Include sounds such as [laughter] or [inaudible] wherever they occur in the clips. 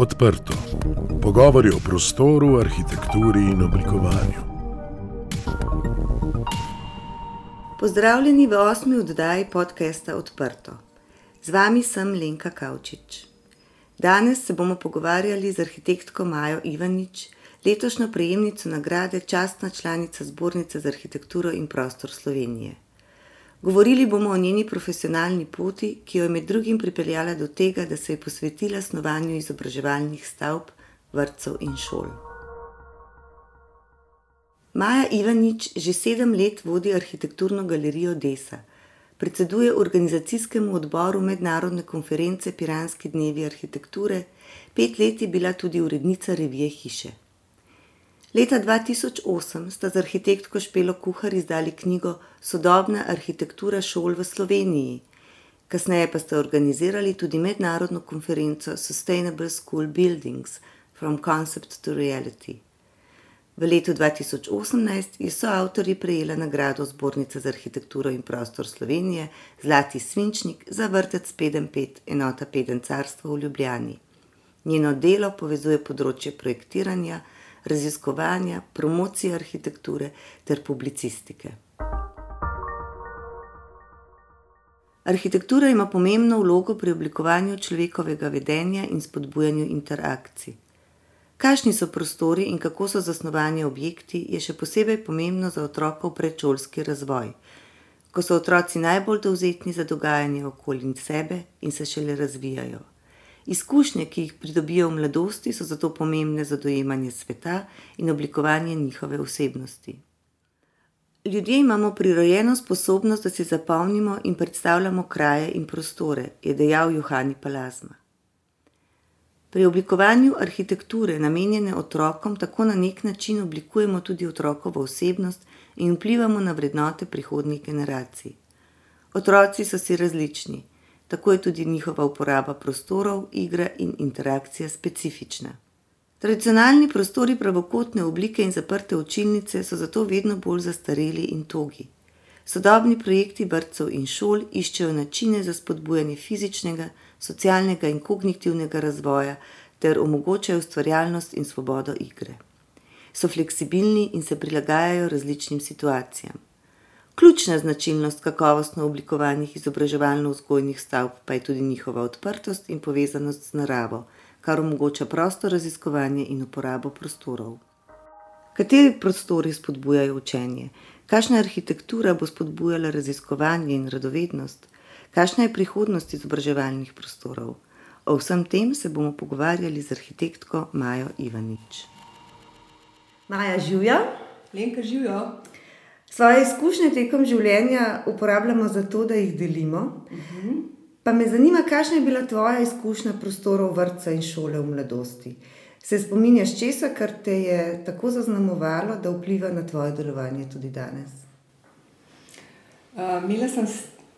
Odprto. Pogovori o prostoru, arhitekturi in oblikovanju. Pozdravljeni v osmi oddaji podcasta Odprto. Z vami sem Lenka Kavčič. Danes se bomo pogovarjali z arhitektko Majo Ivanič, letošnjo prejemnico nagrade Častna članica Zbornice za arhitekturo in prostor Slovenije. Govorili bomo o njeni profesionalni poti, ki jo je med drugim pripeljala do tega, da se je posvetila snovanju izobraževalnih stavb, vrtcev in šol. Maja Ivanič že sedem let vodi arhitekturno galerijo Desa. Predseduje organizacijskemu odboru mednarodne konference Piranski dnevi arhitekture, pet let je bila tudi urednica revije Hiše. Leta 2008 sta z arhitektko Špelo Kuhar izdali knjigo Sodobna arhitektura šol v Sloveniji. Kasneje pa sta organizirali tudi mednarodno konferenco Sustainable School Buildings From Concept to Reality. V letu 2018 je soavtorji prejela nagrado Zbornice za arhitekturo in prostor Slovenije Zlati Svinčnik za vrtec 5 enota 5 carstva v Ljubljani. Njeno delo povezuje področje projektiranja, raziskovanja, promocije arhitekture ter publicistike. Arhitektura ima pomembno vlogo pri oblikovanju človekovega vedenja in spodbujanju interakcij. Kakšni so prostori in kako so zasnovani objekti, je še posebej pomembno za otrokov predšolski razvoj, ko so otroci najbolj dovzetni za dogajanje okoli sebe in se šele razvijajo. Izkušnje, ki jih pridobijo v mladosti, so zato pomembne za dojemanje sveta in oblikovanje njihove osebnosti. Ljudje imamo prirojeno sposobnost, da si zapomnimo in predstavljamo kraje in prostore, je dejal Johani Palazma. Pri oblikovanju arhitekture, namenjene otrokom, tako na nek način oblikujemo tudi otrokovo osebnost in vplivamo na vrednote prihodnjih generacij. Otroci so si različni, tako je tudi njihova uporaba prostorov, igra in interakcija specifična. Tradicionalni prostori pravokotne oblike in zaprte učilnice so zato vedno bolj zastareli in togi. Sodobni projekti vrtcev in šol iščejo načine za spodbujanje fizičnega, socialnega in kognitivnega razvoja ter omogočajo ustvarjalnost in svobodo igre. So fleksibilni in se prilagajajo različnim situacijam. Ključna značilnost kakovostno oblikovanih izobraževalno-vzgojnih stavb pa je tudi njihova odprtost in povezanost z naravo, kar omogoča prosto raziskovanje in uporabo prostorov. Kateri prostori spodbujajo učenje? Kakšna arhitektura bo spodbujala raziskovanje in radovednost? Kakšna je prihodnost izobraževalnih prostorov? O vsem tem se bomo pogovarjali z arhitektko Majo Ivanič. Maja Živja. Lenka Živja. Svoje izkušnje tekom življenja uporabljamo zato, da jih delimo. Uh -huh. Pa me zanima, kakšna je bila tvoja izkušnja prostorov vrtca in šole v mladosti. Se spominjaš česa, kar te je tako zaznamovalo, da vpliva na tvoje delovanje tudi danes? Uh, Mila sem,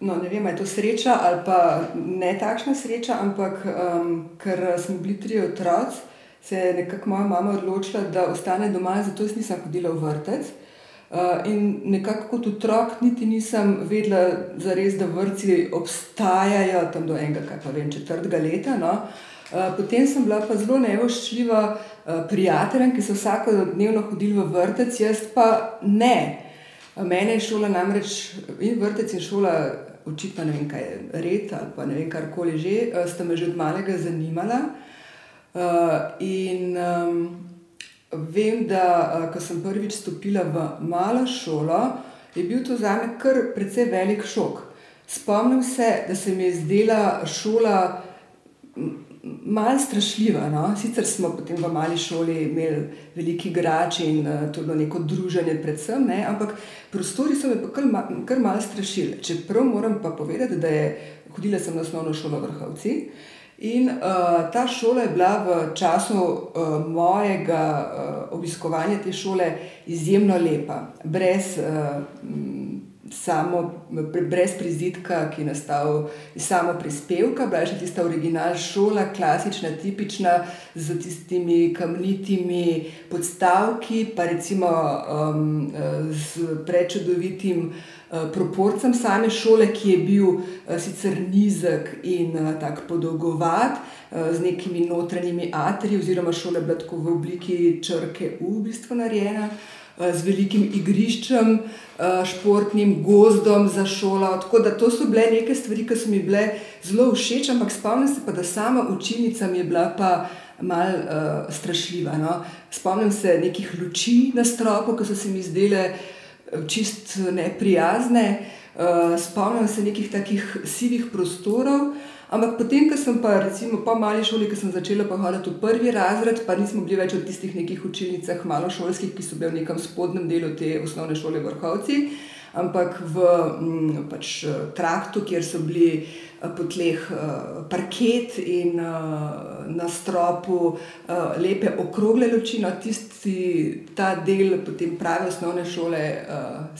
no, ne vem, je to sreča ali pa ne takšna sreča, ampak um, ker smo bili tri otroci, se je nekako moja mama odločila, da ostane doma, zato nisem hodila v vrtec. Uh, in nekako kot otrok, niti nisem vedela, zares, da vrci obstajajo tam do enega, kaj pa vem, četrtega leta. No. Uh, potem sem bila pa zelo nevoščljiva uh, prijateljem, ki so vsako dnevno hodili v vrtec, jaz pa ne. Mene je šola namreč in vrtec in šola, očitno ne vem, kaj je red ali pa ne vem, karkoli že, sta me že od malega zanimala. Uh, in, um, Vem, da ko sem prvič stopila v malo šolo, je bil to za me kar precej velik šok. Spomnim se, da se mi je zdela šola malce strašljiva. No? Sicer smo potem v mali šoli imeli veliki igrači in to je bilo neko druženje, predvsem, ne? ampak prostori so me pa kar, kar malce strašili. Čeprav moram pa povedati, da je hodila sem na osnovno šolo vrhovci. In uh, ta šola je bila v času uh, mojega uh, obiskovanja te šole izjemno lepa, brez uh, samo, brez prizidka, ki je nastal iz samo prispevka, bila je še tista originalna šola, klasična, tipična, z tistimi kamnitimi podstavki, pa recimo um, z prečudovitim uh, proporcem same šole, ki je bil uh, sicer nizek in uh, tako podolgovat, uh, z nekimi notranjimi atriji, oziroma šola je bila tako v obliki črke U, v bistvu narejena. Eh, z velikim igriščem, eh, športnim gozdom za šolo. Tako da to so bile neke stvari, ki so mi bile zelo všeč, ampak spomnim se pa, da sama učilnica mi je bila pa mal uh, strašljiva. No? Spomnim se nekih luči na stropu, ki so se mi zdele čist neprijazne, uh, spomnim se nekih takih sivih prostorov. Ampak potem, ko sem pa, recimo, po mali šoli, ki sem začela hoditi v prvi razred, pa nismo bili več v tistih nekih učilnicah, malo šolskih, ki so bile v nekem spodnjem delu te osnovne šole vrhovci, ampak v m, mm, pač, traktu, kjer so bili eh, po tleh uh, parket in na stropu lepe okrogle luči. No, tisti, ta del potem prave osnovne šole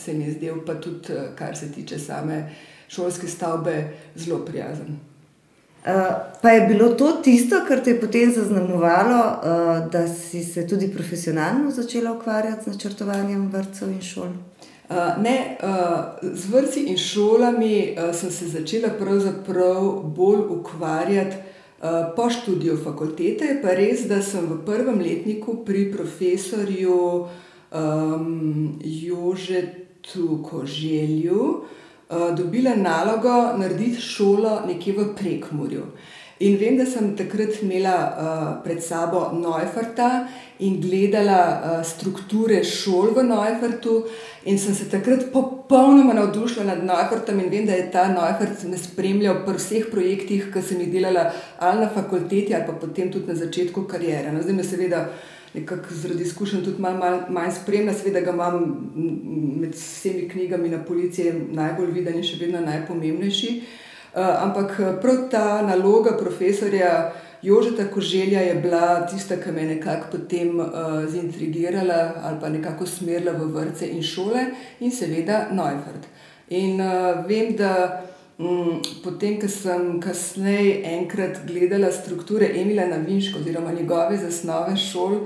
se mi je zdel, pa tudi, kar se tiče same šolske stavbe, zelo prijazen. Eh, pa je bilo to tisto, kar te je potem zaznamovalo, uh, da si se tudi profesionalno začela ukvarjati z načrtovanjem vrtcev in šol? Uh, ne, z vrtci in šolami sem se začela bolj ukvarjati po študiju fakultete. Pa res, da sem v prvem letniku pri profesorju um, Jožetu Koželju uh, Eh, dobila nalogo narediti šolo nekje v Prekmurju. In vem, da sem takrat imela uh, pred sabo Neuferta in gledala uh, strukture šol v Neufertu, in sem se takrat popolnoma navdušila nad Neufertom. In vem, da je ta Neufert me spremljal pri vseh projektih, ki sem jih delala ali na fakulteti, ali pa potem tudi na začetku karijere. No, zdaj me seveda nekako zaradi izkušenj tudi malo mal, manj spremlja, seveda ga imam med vsemi knjigami na policiji najbolj viden in še vedno najpomembnejši. Uh, ampak eh, prav ta naloga profesorja Jožeta Koželja je bila tista, ki me je nekako potem uh, zintrigirala ali pa nekako smerila v vrtce in šole in seveda Neufert. In uh, vem, da potem, ko sem kasneje enkrat gledala strukture Emila Navinška oziroma njegove zasnove šol,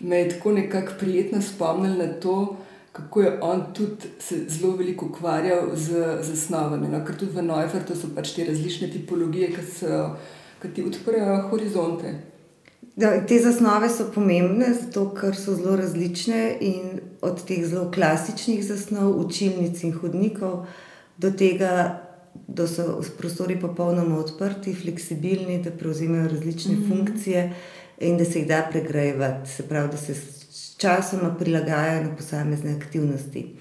me je tako nekako prijetno spomnil na to, kako je on tudi se zelo veliko ukvarjal z zasnovami. No? Ker tudi v Neufertu so pač te različne tipologije, ki, so, ki ti odprejo horizonte. Da, te zasnove so pomembne, zato ker so zelo različne in od teh zelo klasičnih zasnov, učilnic in hodnikov, do tega, da so prostori popolnoma odprti, fleksibilni, da prevzemajo različne mm -hmm. funkcije in da se jih da pregrajevati, se pravi, da se s časoma prilagajajo na posamezne aktivnosti.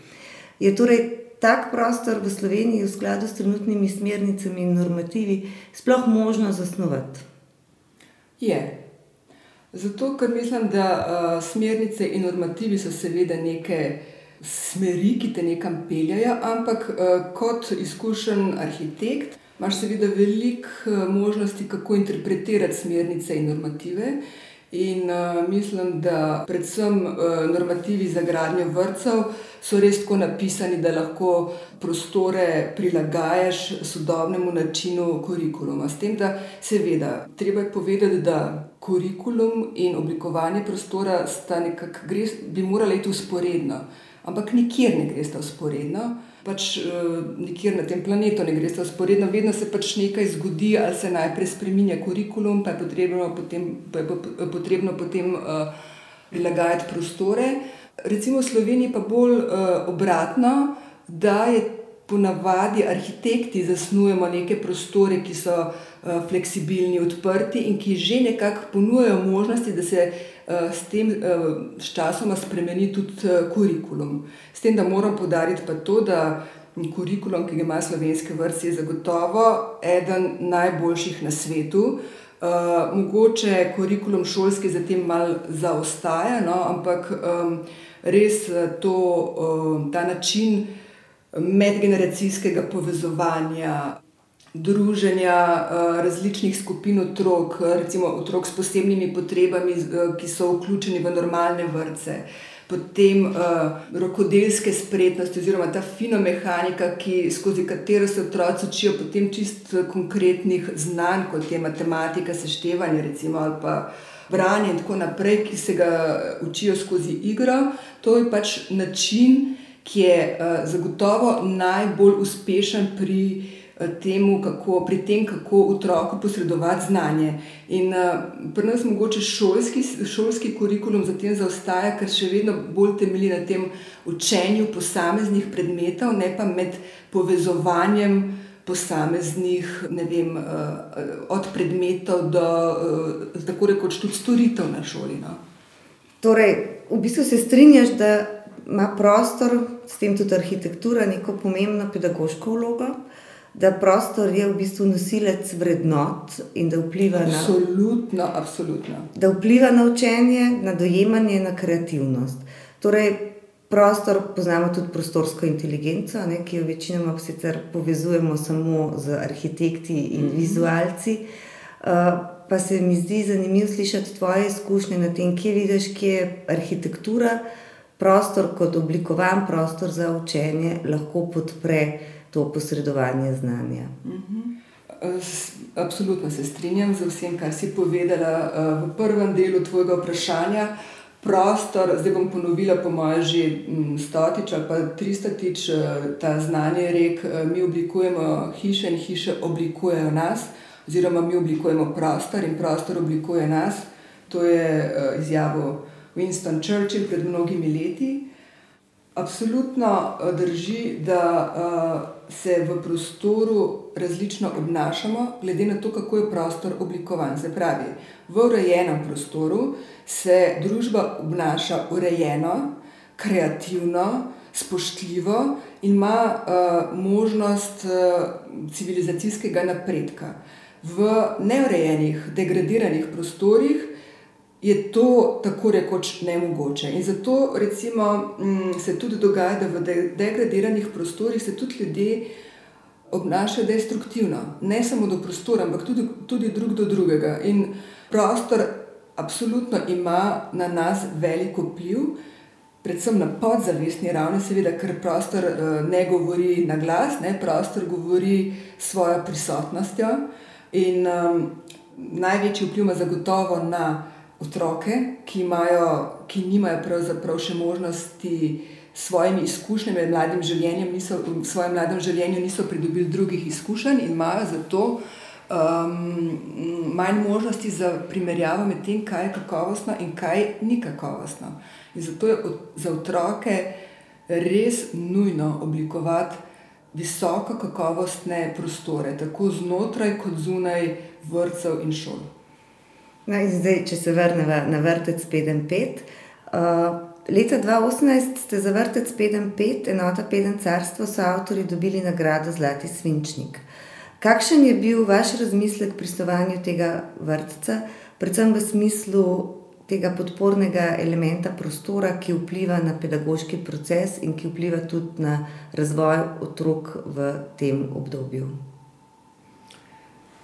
Je torej tak prostor v Sloveniji v skladu s trenutnimi smernicami in normativi sploh možno zasnovati? Je. Zato, ker mislim, da uh, smernice in normativi so seveda neke smeri, ki te nekam peljajo, ampak uh, kot izkušen arhitekt imaš seveda veliko eh, možnosti, kako interpretirati smernice in normative. In uh, mislim, da predvsem uh, normativi za gradnjo vrtcev so res tako napisani, da lahko prostore prilagajaš sodobnemu načinu kurikuluma. S tem, da seveda treba je povedati, da kurikulum in oblikovanje prostora nekak, gre, bi morali iti usporedno, ampak nikjer ne gre sta usporedno pač uh, nikjer na tem planetu ne gre, sporedno, vedno se pač nekaj zgodi, ali se najprej spremenja kurikulum, pa je potrebno potem, pa je potrebno potem uh, prilagajati prostore. Recimo v Sloveniji pa bolj uh, obratno, da je ponavadi arhitekti zasnujemo neke prostore, ki so uh, fleksibilni, odprti in ki že nekako ponujajo možnosti, da se s tem uh, s časoma spremeni tudi uh, kurikulum. S tem, da moram podariti pa to, da kurikulum, ki ga ima slovenske vrste, je zagotovo eden najboljših na svetu. Uh, mogoče kurikulum šolski za tem malo zaostaja, no, ampak um, res to, um, ta način medgeneracijskega povezovanja, druženja eh, različnih skupin otrok, recimo otrok s posebnimi potrebami, eh, ki so vključeni v normalne vrste. potem uh, rokodelske spretnosti, oziroma ta fina mehanika, ki, skozi katero se otroci učijo potem čist konkretnih znanj, kot je matematika, seštevanje, recimo, ali pa branje in tako naprej, ki se ga učijo skozi igro. To je pač način, ki je uh, zagotovo najbolj uspešen pri. Temu, kako, pri tem, kako otroku posredovati znanje. In uh, pri nas mogoče šolski, šolski kurikulum za tem zaostaja, ker še vedno bolj temelji na tem učenju posameznih predmetov, ne pa med povezovanjem posameznih, vem, uh, od predmetov do uh, tako rekoč tudi storitev na šoli. No? Torej, v bistvu se strinjaš, da ima prostor, s tem tudi arhitektura, neko pomembno pedagoško vlogo da prostor je v bistvu nosilec vrednot in da vpliva na. Absolutno, absolutno. Da vpliva na učenje, na dojemanje, na kreativnost. Torej, prostor poznamo tudi prostorsko inteligenco, ne, ki jo večinoma sicer povezujemo samo z arhitekti in mm -hmm. vizualci. Uh, pa se mi zdi zanimivo slišati tvoje izkušnje na tem, kje vidiš, kje je arhitektura, prostor kot oblikovan prostor za učenje, lahko podpre to posredovanje znanja. Absolutno se strinjam z vsem, kar si povedala eh, v prvem delu tvojega vprašanja. Prostor, zdaj bom ponovila, po mojem, že mm, stotič ali pa tristatič, eh, ta znanje rek, eh, mi oblikujemo hiše in hiše oblikujejo nas, oziroma mi oblikujemo prostor in prostor oblikuje nas. To je izjavil Winston Churchill pred mnogimi leti. Absolutno drži, da se v prostoru različno obnašamo, glede na to, kako je prostor oblikovan. Se pravi, v urejenem prostoru se družba obnaša urejeno, kreativno, spoštljivo in ima uh, možnost uh, civilizacijskega napredka. V neurejenih, degradiranih prostorih je to tako rekoč nemogoče. In zato recimo, mm, se tudi dogaja, da v de degradiranih prostorih se tudi ljudje obnašajo destruktivno, ne samo do prostora, ampak tudi, tudi drug do drugega. In prostor absolutno ima na nas veliko vpliv. Predvsem na podzavestni ravni, seveda, ker prostor uh, ne govori na glas, ne, prostor govori s svojo prisotnostjo. In um, največji vpliv ima zagotovo na otroke, ki, imajo, ki nimajo pravzaprav še možnosti s svojimi izkušnjami, mladim življenjem, niso, v svojem mladem življenju niso pridobili drugih izkušenj in imajo zato um, manj možnosti za primerjavo med tem, kaj je kakovostno in kaj ni kakovostno. In zato je za otroke res nujno oblikovati. Visoko kakovostne prostore, tako znotraj, kot zunaj vrtcev in šol. No, zdaj, če se vrnemo na vrtec 5-5. Uh, leta 2018 ste za vrtec 5-5, enota 5 carstvo, so avtori dobili nagrado Zlati Svinčnik. Kakšen je bil vaš razmislek pri stovanju tega vrtca, predvsem v smislu tega podpornega elementa prostora, ki vpliva na pedagoški proces in ki vpliva tudi na razvoj otrok v tem obdobju?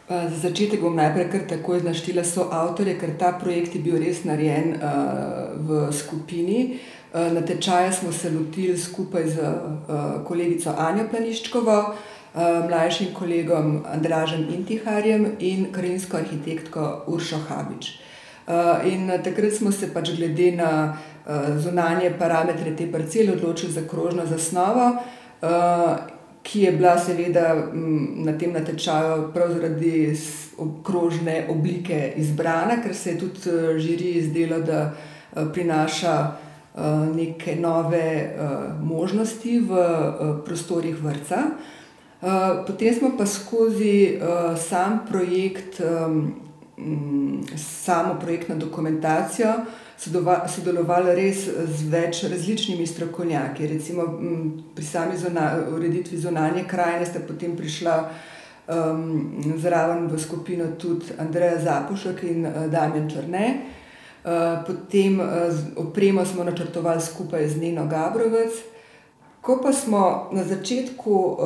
Za začetek bom najprej kar takoj naštela so avtorje, ker ta projekt je bil res narejen uh, v skupini. Uh, na tečaju smo se lotili skupaj z uh, kolegico Anjo Planiščkovo, uh, mlajšim kolegom Andražem Intiharjem in krajinsko arhitektko Uršo Habič. Uh, in takrat smo se pač glede na uh, zunanje parametre te parcele odločili za krožno zasnovo. Uh, ki je bila seveda na tem natečaju prav zaradi okrožne oblike izbrana, ker se je tudi eh, žiri izdelo, da eh, prinaša eh, neke nove možnosti v prostorih vrca. Potem smo pa skozi sam projekt, samo projektno dokumentacijo, sodelovali res z več različnimi strokovnjaki. Recimo pri sami zona, ureditvi zunanje krajine ste potem prišla um, zraven v skupino tudi Andreja Zapušek in uh, Damien Črne. Uh, potem uh, opremo smo načrtovali skupaj z Neno Gabrovec. Ko pa smo na začetku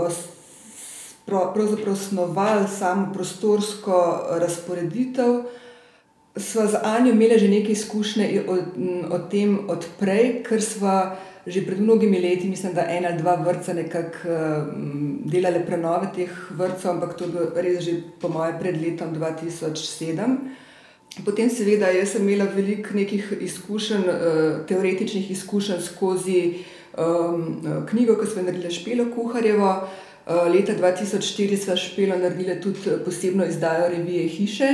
pravzaprav snovali samo prostorsko razporeditev, sva z Anjo imela že nekaj izkušnje o, o tem odprej, ker sva že pred mnogimi leti, mislim, da ena ali dva vrca nekako um, delali prenove teh vrtcev, ampak to je bilo res že po mojem pred letom 2007. Potem, seveda, jaz sem imela veliko nekih izkušenj, uh, teoretičnih izkušenj skozi um, knjigo, ki smo jo naredili Špelo Kuharjevo. Uh, leta 2004 smo Špelo naredili tudi posebno izdajo revije Hiše,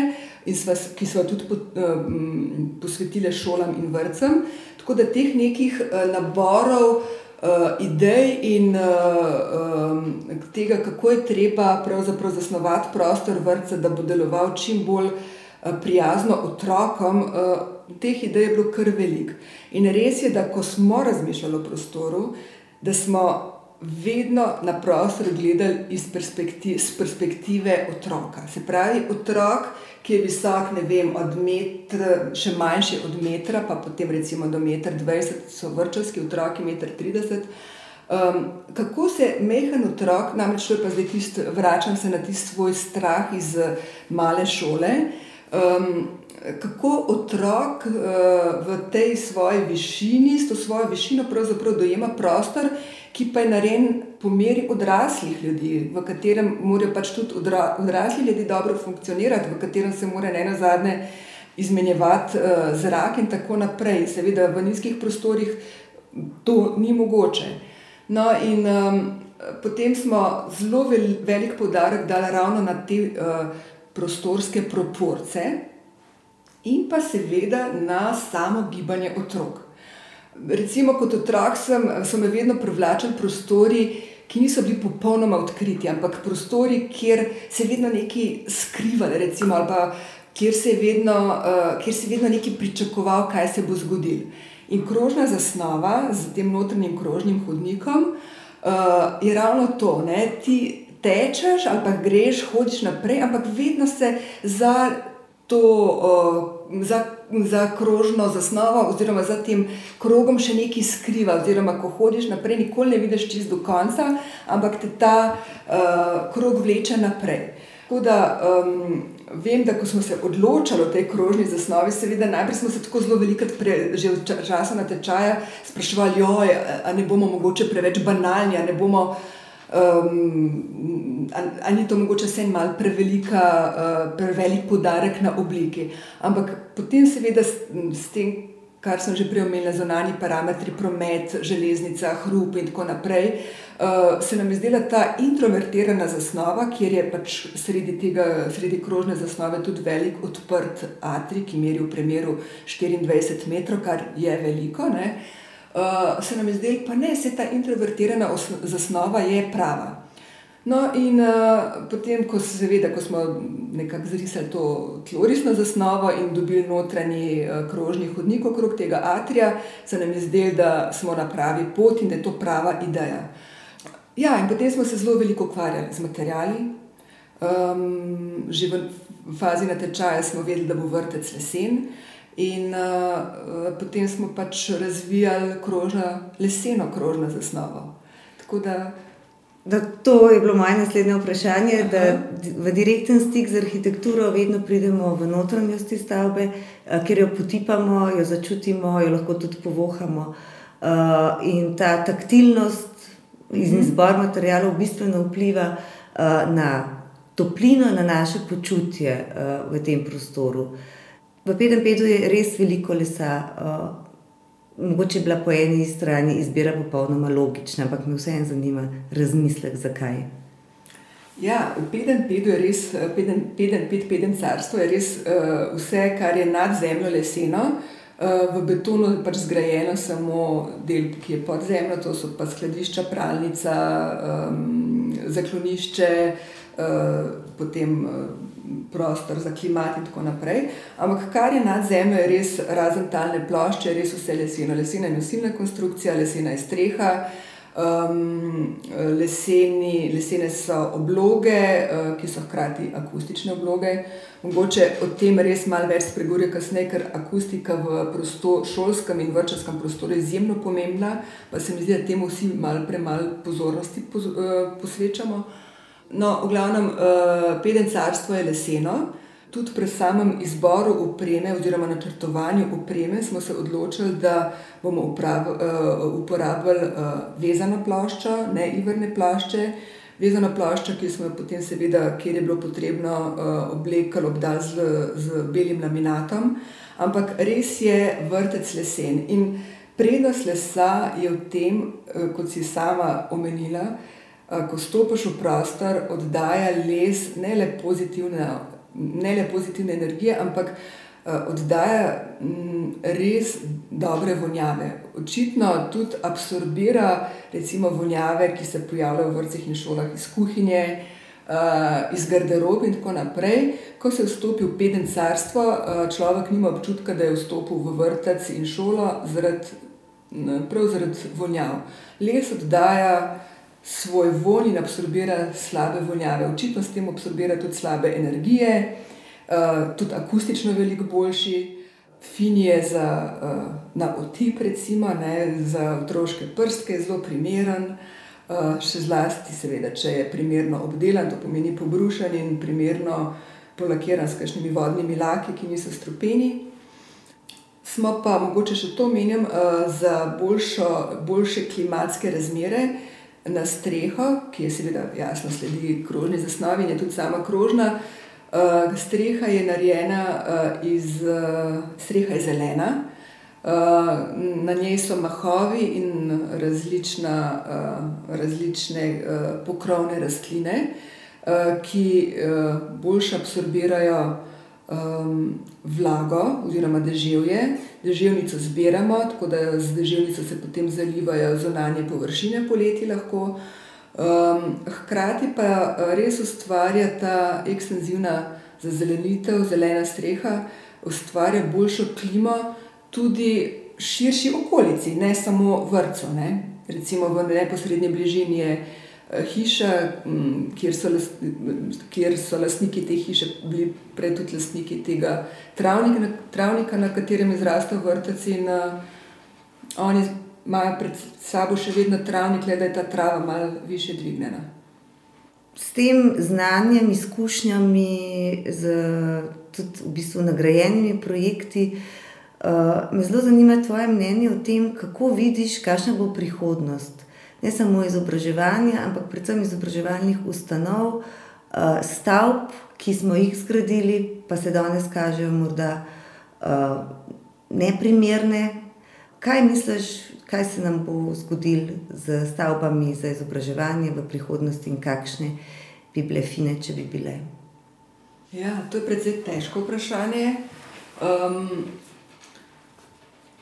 sva, ki jo tudi po, um, posvetili šolam in vrtcem. Tako da teh nekih naborov, uh, idej in uh, um, tega, kako je treba zasnovati prostor vrtca, da bo deloval čim bolj uh, prijazno otrokom, uh, teh idej je bilo kar velik. In res je, da ko smo razmišljali o prostoru, da smo vedno na prostor gledali iz perspektive, perspektive otroka. Se pravi, otrok, ki je visok, ne vem, od metra, še manjši od metra, pa potem recimo do metra 20, so vrčovski otroki, metra 30. Um, kako se mehen otrok, namreč to je pa zdaj tisto, vračam se na tisti svoj strah iz male šole. Um, kako otrok uh, v tej svoji višini, s to svojo višino, pravzaprav dojema prostor, ki pa je narejen po meri odraslih ljudi, v katerem morajo pač tudi odra, odrasli ljudje dobro funkcionirati, v katerem se mora ne na zadnje izmenjevati uh, zrak in tako naprej. Seveda v nizkih prostorih to ni mogoče. No, in um, potem smo zelo vel, velik poudarek dali ravno na te uh, prostorske proporce. In pa seveda na samo gibanje otrok. Recimo, kot otrok sem, so me vedno privlačili prostori, ki niso bili popolnoma odkriti, ampak prostori, kjer se je vedno nekaj skrivalo, recimo, ali pa kjer se je vedno, uh, kjer se je vedno nekaj pričakoval, kaj se bo zgodilo. In krožna zasnova z tem notrnim krožnim hodnikom uh, je ravno to, da ti tečeš ali pa greš, hodiš naprej, ampak vedno se za to. Uh, za, za krožno zasnovo, oziroma za tem krogom še nekaj skriva. Oziroma, ko hodiš naprej, nikoli ne vidiš čist do konca, ampak te ta uh, krog vleče naprej. Tako da um, vem, da ko smo se odločili o tej krožni zasnovi, seveda najprej smo se tako zelo veliko, že v času na tečaju, spraševali, ali ne bomo mogoče preveč banalni, ali ne bomo um, ali ni to mogoče vse malo prevelika, uh, prevelik podarek na obliki. Ampak potem, seveda, s, s tem, kar sem že prej omenila, zunani parametri, promet, železnica, hrup in tako naprej. Uh, se nam je zdela ta introvertirana zasnova, kjer je pač sredi tega, sredi krožne zasnove tudi velik odprt atri, ki meri v premjeru 24 metrov, kar je veliko. Ne? Uh, se nam je zdelo, pa ne, se ta introvertirana zasnova je prava. No, in uh, potem, ko, seveda, ko smo nekako zrisali to tlorisno zasnovo in dobili notranji uh, krožni hodnik okrog tega atrija, se nam je zdelo, da smo na pravi poti in da je to prava ideja. Ja, in potem smo se zelo veliko ukvarjali z materiali. Um, že v fazi natečaja smo vedeli, da bo vrtec lesen. Uh, In uh, potem smo pač razvijali krožno, leseno krožno zasnovo. Da, da to je bilo moje naslednje vprašanje, Aha. da v direkten stik z arhitekturo vedno pridemo v notranjosti stavbe, uh, ker jo potipamo, jo začutimo, jo lahko tudi povohamo. Uh, in ta taktilnost iz mhm. izbora materijalov bistveno vpliva uh, na toplino, na naše počutje uh, v tem prostoru. Uh, V Pedenpedu je res veliko lesa. Uh, mogoče je bila po eni strani izbira popolnoma logična, ampak me vseeno zanima razmislek, zakaj. Ja, v Pedenpedu je res, Pedenped, Peden carstvo je res uh, vse, kar je nad zemljo leseno. Uh, v betonu je pač zgrajeno samo del, ki je pod zemljo, to so pa skladišča, pralnica, um, zaklonišče, uh, potem. Uh, prostor za klimat in tako naprej. Ampak kar je nad zemljo, je res razen talne plošče, res vse leseno. Lesena je nosilna konstrukcija, lesena je streha, um, leseni, lesene so obloge, uh, ki so hkrati akustične obloge. Mogoče o tem res malo več spregovorim kasneje, ker akustika v prostor, šolskem in vrčarskem prostoru je izjemno pomembna, pa se mi zdi, da temu vsi malo premalo pozornosti poz, uh, posvečamo. No, v glavnem, uh, pedencarstvo je leseno. tudi pri samem izboru opreme oziroma načrtovanju opreme smo se odločili, da bomo uporabljali vezano ploščo, ne ivrne plošče. Vezana plošča, ki smo jo potem, seveda, kjer je bilo potrebno obleklo obdati z, z belim laminatom, ampak res je vrtec lesen. In prednost lesa je v tem, kot si sama omenila, ko stopiš v prostor, oddaja les ne le pozitivne ne le pozitivne energije, ampak oddaja res dobre vonjave. Očitno tudi absorbira recimo vonjave, ki se pojavljajo v vrtcih in šolah iz kuhinje, iz garderobe in tako naprej. Ko se vstopi v penezarstvo, človek nima občutka, da je vstopil v vrtec in šolo zaradi, prav zaradi vonjav. Les oddaja svoj vonj in absorbira slabe vonjave. Očitno s tem absorbira tudi slabe energije, tudi akustično veliko boljši. Fin je za na otip recimo, ne, za otroške prstke zelo primeren. še zlasti seveda, če je primerno obdelan, to pomeni pobrušen in primerno polakiran s kakšnimi vodnimi laki, ki niso strupeni. Smo pa, mogoče še to omenim, za boljšo, boljše klimatske razmere na streho, ki je seveda, jasno, sledi krožni zasnovi in je tudi sama krožna. streha je narejena iz, streha je zelena, na njej so mahovi in različna, različne pokrovne rastline, ki boljše absorbirajo vlago oziroma deževje. Deževnico zbiramo, tako da z deževnico se potem zalivajo zunanje površine poleti lahko. hkrati pa res ustvarja ta ekstenzivna zazelenitev, zelena streha, ustvarja boljšo klimo tudi širši okolici, ne samo vrtcu, ne. Recimo v neposredni bližini je hiša, kjer so kjer so lastniki te hiše bili prej tudi lastniki tega travnika, na katerem je zrastel vrtec, in oni imajo pred sabo še vedno travnik, le da je ta trava malo višje dvignjena. S tem znanjem, izkušnjami, s tudi v bistvu nagrajenimi projekti, me zelo zanima tvoje mnenje o tem, kako vidiš, kakšna bo prihodnost. Ne samo izobraževanja, ampak predvsem izobraževalnih ustanov, stavb, ki smo jih zgradili, pa se danes kažejo morda neprimerne. Kaj misliš, kaj se nam bo zgodilo s stavbami za izobraževanje v prihodnosti in kakšne bi bile fine, če bi bile? Ja, to je precej težko vprašanje.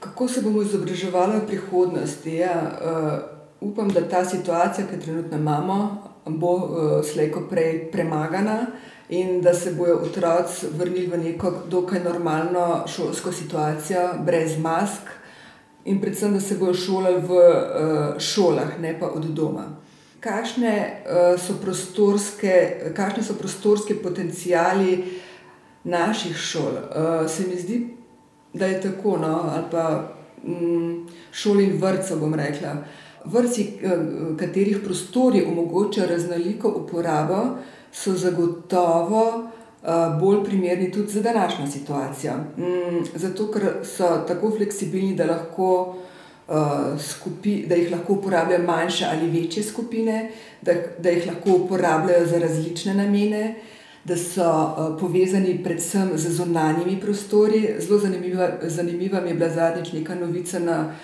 kako se bomo izobraževali v prihodnosti, ja, upam, da ta situacija, ki jo trenutno imamo, bo slej ko prej premagana in da se bojo otroci vrnili v neko dokaj normalno šolsko situacijo, brez mask. In predvsem, da se bojo šolali v šolah, ne pa od doma. Kakšne so prostorske, kakšni so prostorski potenciali naših šol? se mi zdi, da je tako, no, ali pa šol in vrtcev, bom rekla. Vrtci, katerih prostori omogočajo raznoliko uporabo, so zagotovo bolj primerni tudi za današnjo situacijo. zato ker so tako fleksibilni, da lahko da jih lahko uporabljajo manjše ali večje skupine, da, da jih lahko uporabljajo za različne namene, da so povezani predvsem z zunanjimi prostori. Zelo zanimiva, zanimiva mi je bila zadnjič neka novica na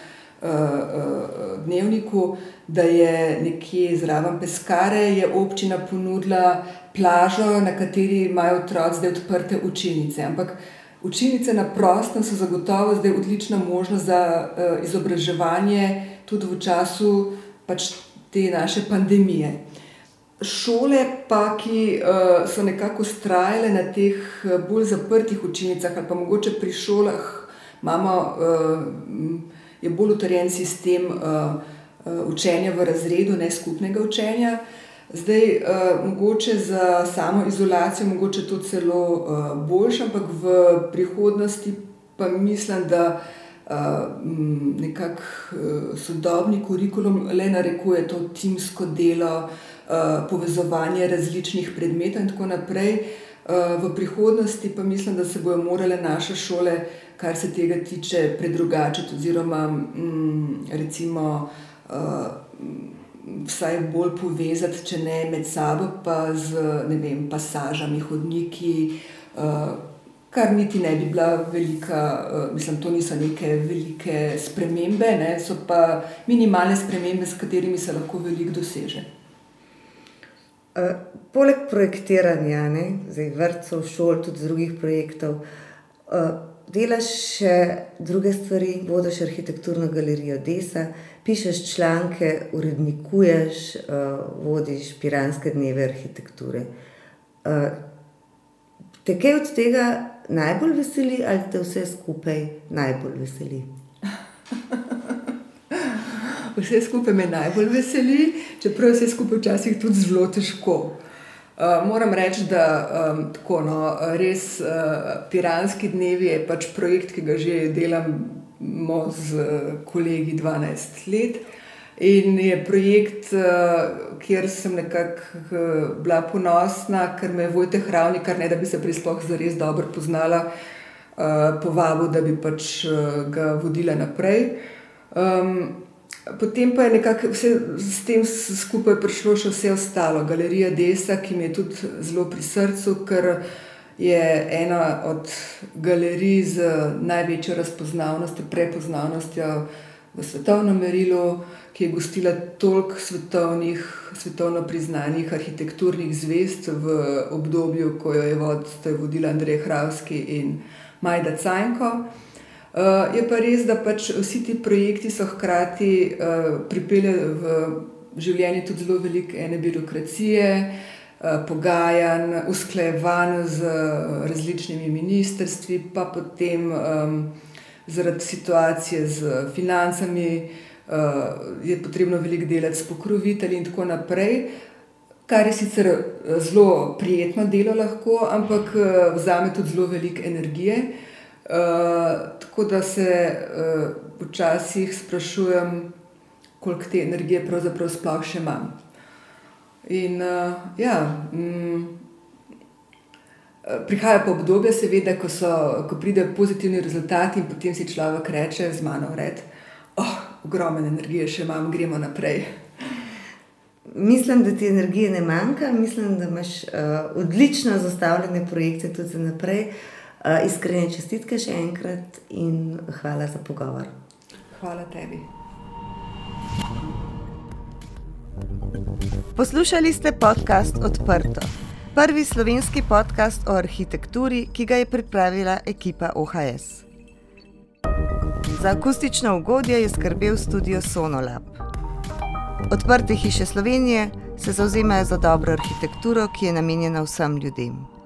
Dnevniku, da je nekje zraven Peskarne je občina ponudila plažo, na kateri imajo otroci zdaj odprte učilnice. Ampak učilnice na prostem so zagotovo zdaj odlična možnost za izobraževanje tudi v času pač te naše pandemije. Šole pa, ki so nekako vztrajale na teh bolj zaprtih učilnicah ali pa mogoče pri šolah imamo, je bolj utrjen sistem učenja v razredu, ne skupnega učenja. Zdaj mogoče za samoizolacijo mogoče to celo boljše, ampak v prihodnosti pa mislim, da nekako sodobni kurikulum le narekuje to timsko delo, povezovanje različnih predmetov in tako naprej. V prihodnosti pa mislim, da se bodo morale naše šole, kar se tega tiče, predrugačiti, oziroma mm, recimo. Vsaj bolj povezati, če ne med sabo, pa z vem, pasažami, hodniki, kar niti ne bi bila velika, mislim, to niso neke velike spremembe, ne, so pa minimalne spremembe, s katerimi se lahko veliko doseže. Uh, poleg projektiranja, ne, zdaj vrtcev, šol, tudi drugih projektov, uh, delaš še druge stvari, vodiš arhitekturno galerijo Desa, pišeš članke, urednikuješ, uh, vodiš piranske dneve arhitekture. Uh, te kaj od tega najbolj veseli, ali te vse skupaj najbolj veseli? [laughs] vse skupaj me najbolj veseli, čeprav je vse skupaj včasih tudi zelo težko. Uh, moram reči, da um, tako, no, res uh, Piranski dnevi je pač projekt, ki ga že delamo z kolegi 12 let. In je projekt, uh, kjer sem nekako uh, bila ponosna, ker me je Vojte Hravni, kar ne da bi se prisploh zares dobro poznala, uh, povabil, da bi pač uh, ga vodila naprej. Um, Potem pa je nekako vse s tem skupaj prišlo še vse ostalo. Galerija Desa, ki mi je tudi zelo pri srcu, ker je ena od galerij z največjo razpoznavnostjo, prepoznavnostjo v svetovnem merilu, ki je gostila toliko svetovno priznanih arhitekturnih zvest v obdobju, ko jo je vodila Andrej Hravski in Majda Cajnko. Uh, je pa res, da pač vsi ti projekti so hkrati uh, pripeljali v življenje tudi zelo veliko ene birokracije, uh, pogajanj, usklajevanj z različnimi ministrstvi, pa potem um, zaradi situacije z financami uh, je potrebno veliko delati s pokrovitelji in tako naprej. Kar je sicer zelo prijetno delo, lahko, ampak vzame tudi zelo veliko energije. Eh, tako da se uh, včasih sprašujem, koliko te energije pravzaprav sploh še imam. In uh, ja. Mm, Prihaja pa obdobje, seveda, ko, so, ko pridejo pozitivni rezultati, in potem si človek reče: Z mano vred, oh, ogromno energije še imam, gremo naprej. Mislim, da ti energije ne manjka, mislim, da imaš uh, odlično zastavljene projekte tudi za naprej. Uh, iskrene čestitke še enkrat in hvala za pogovor. Hvala tebi. Poslušali ste podcast Odprto, prvi slovenski podcast o arhitekturi, ki ga je pripravila ekipa OHS. Za akustično ugodje je skrbel studio Sonolab. Odprte hiše Slovenije se zauzemajo za dobro arhitekturo, ki je namenjena vsem ljudem.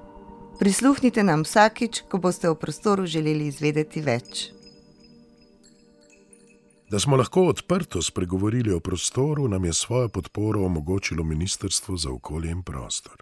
Prisluhnite nam vsakič, ko boste v prostoru želeli izvedeti več. Da smo lahko odprto spregovorili o prostoru, nam je svojo podporo omogočilo Ministrstvo za okolje in prostor.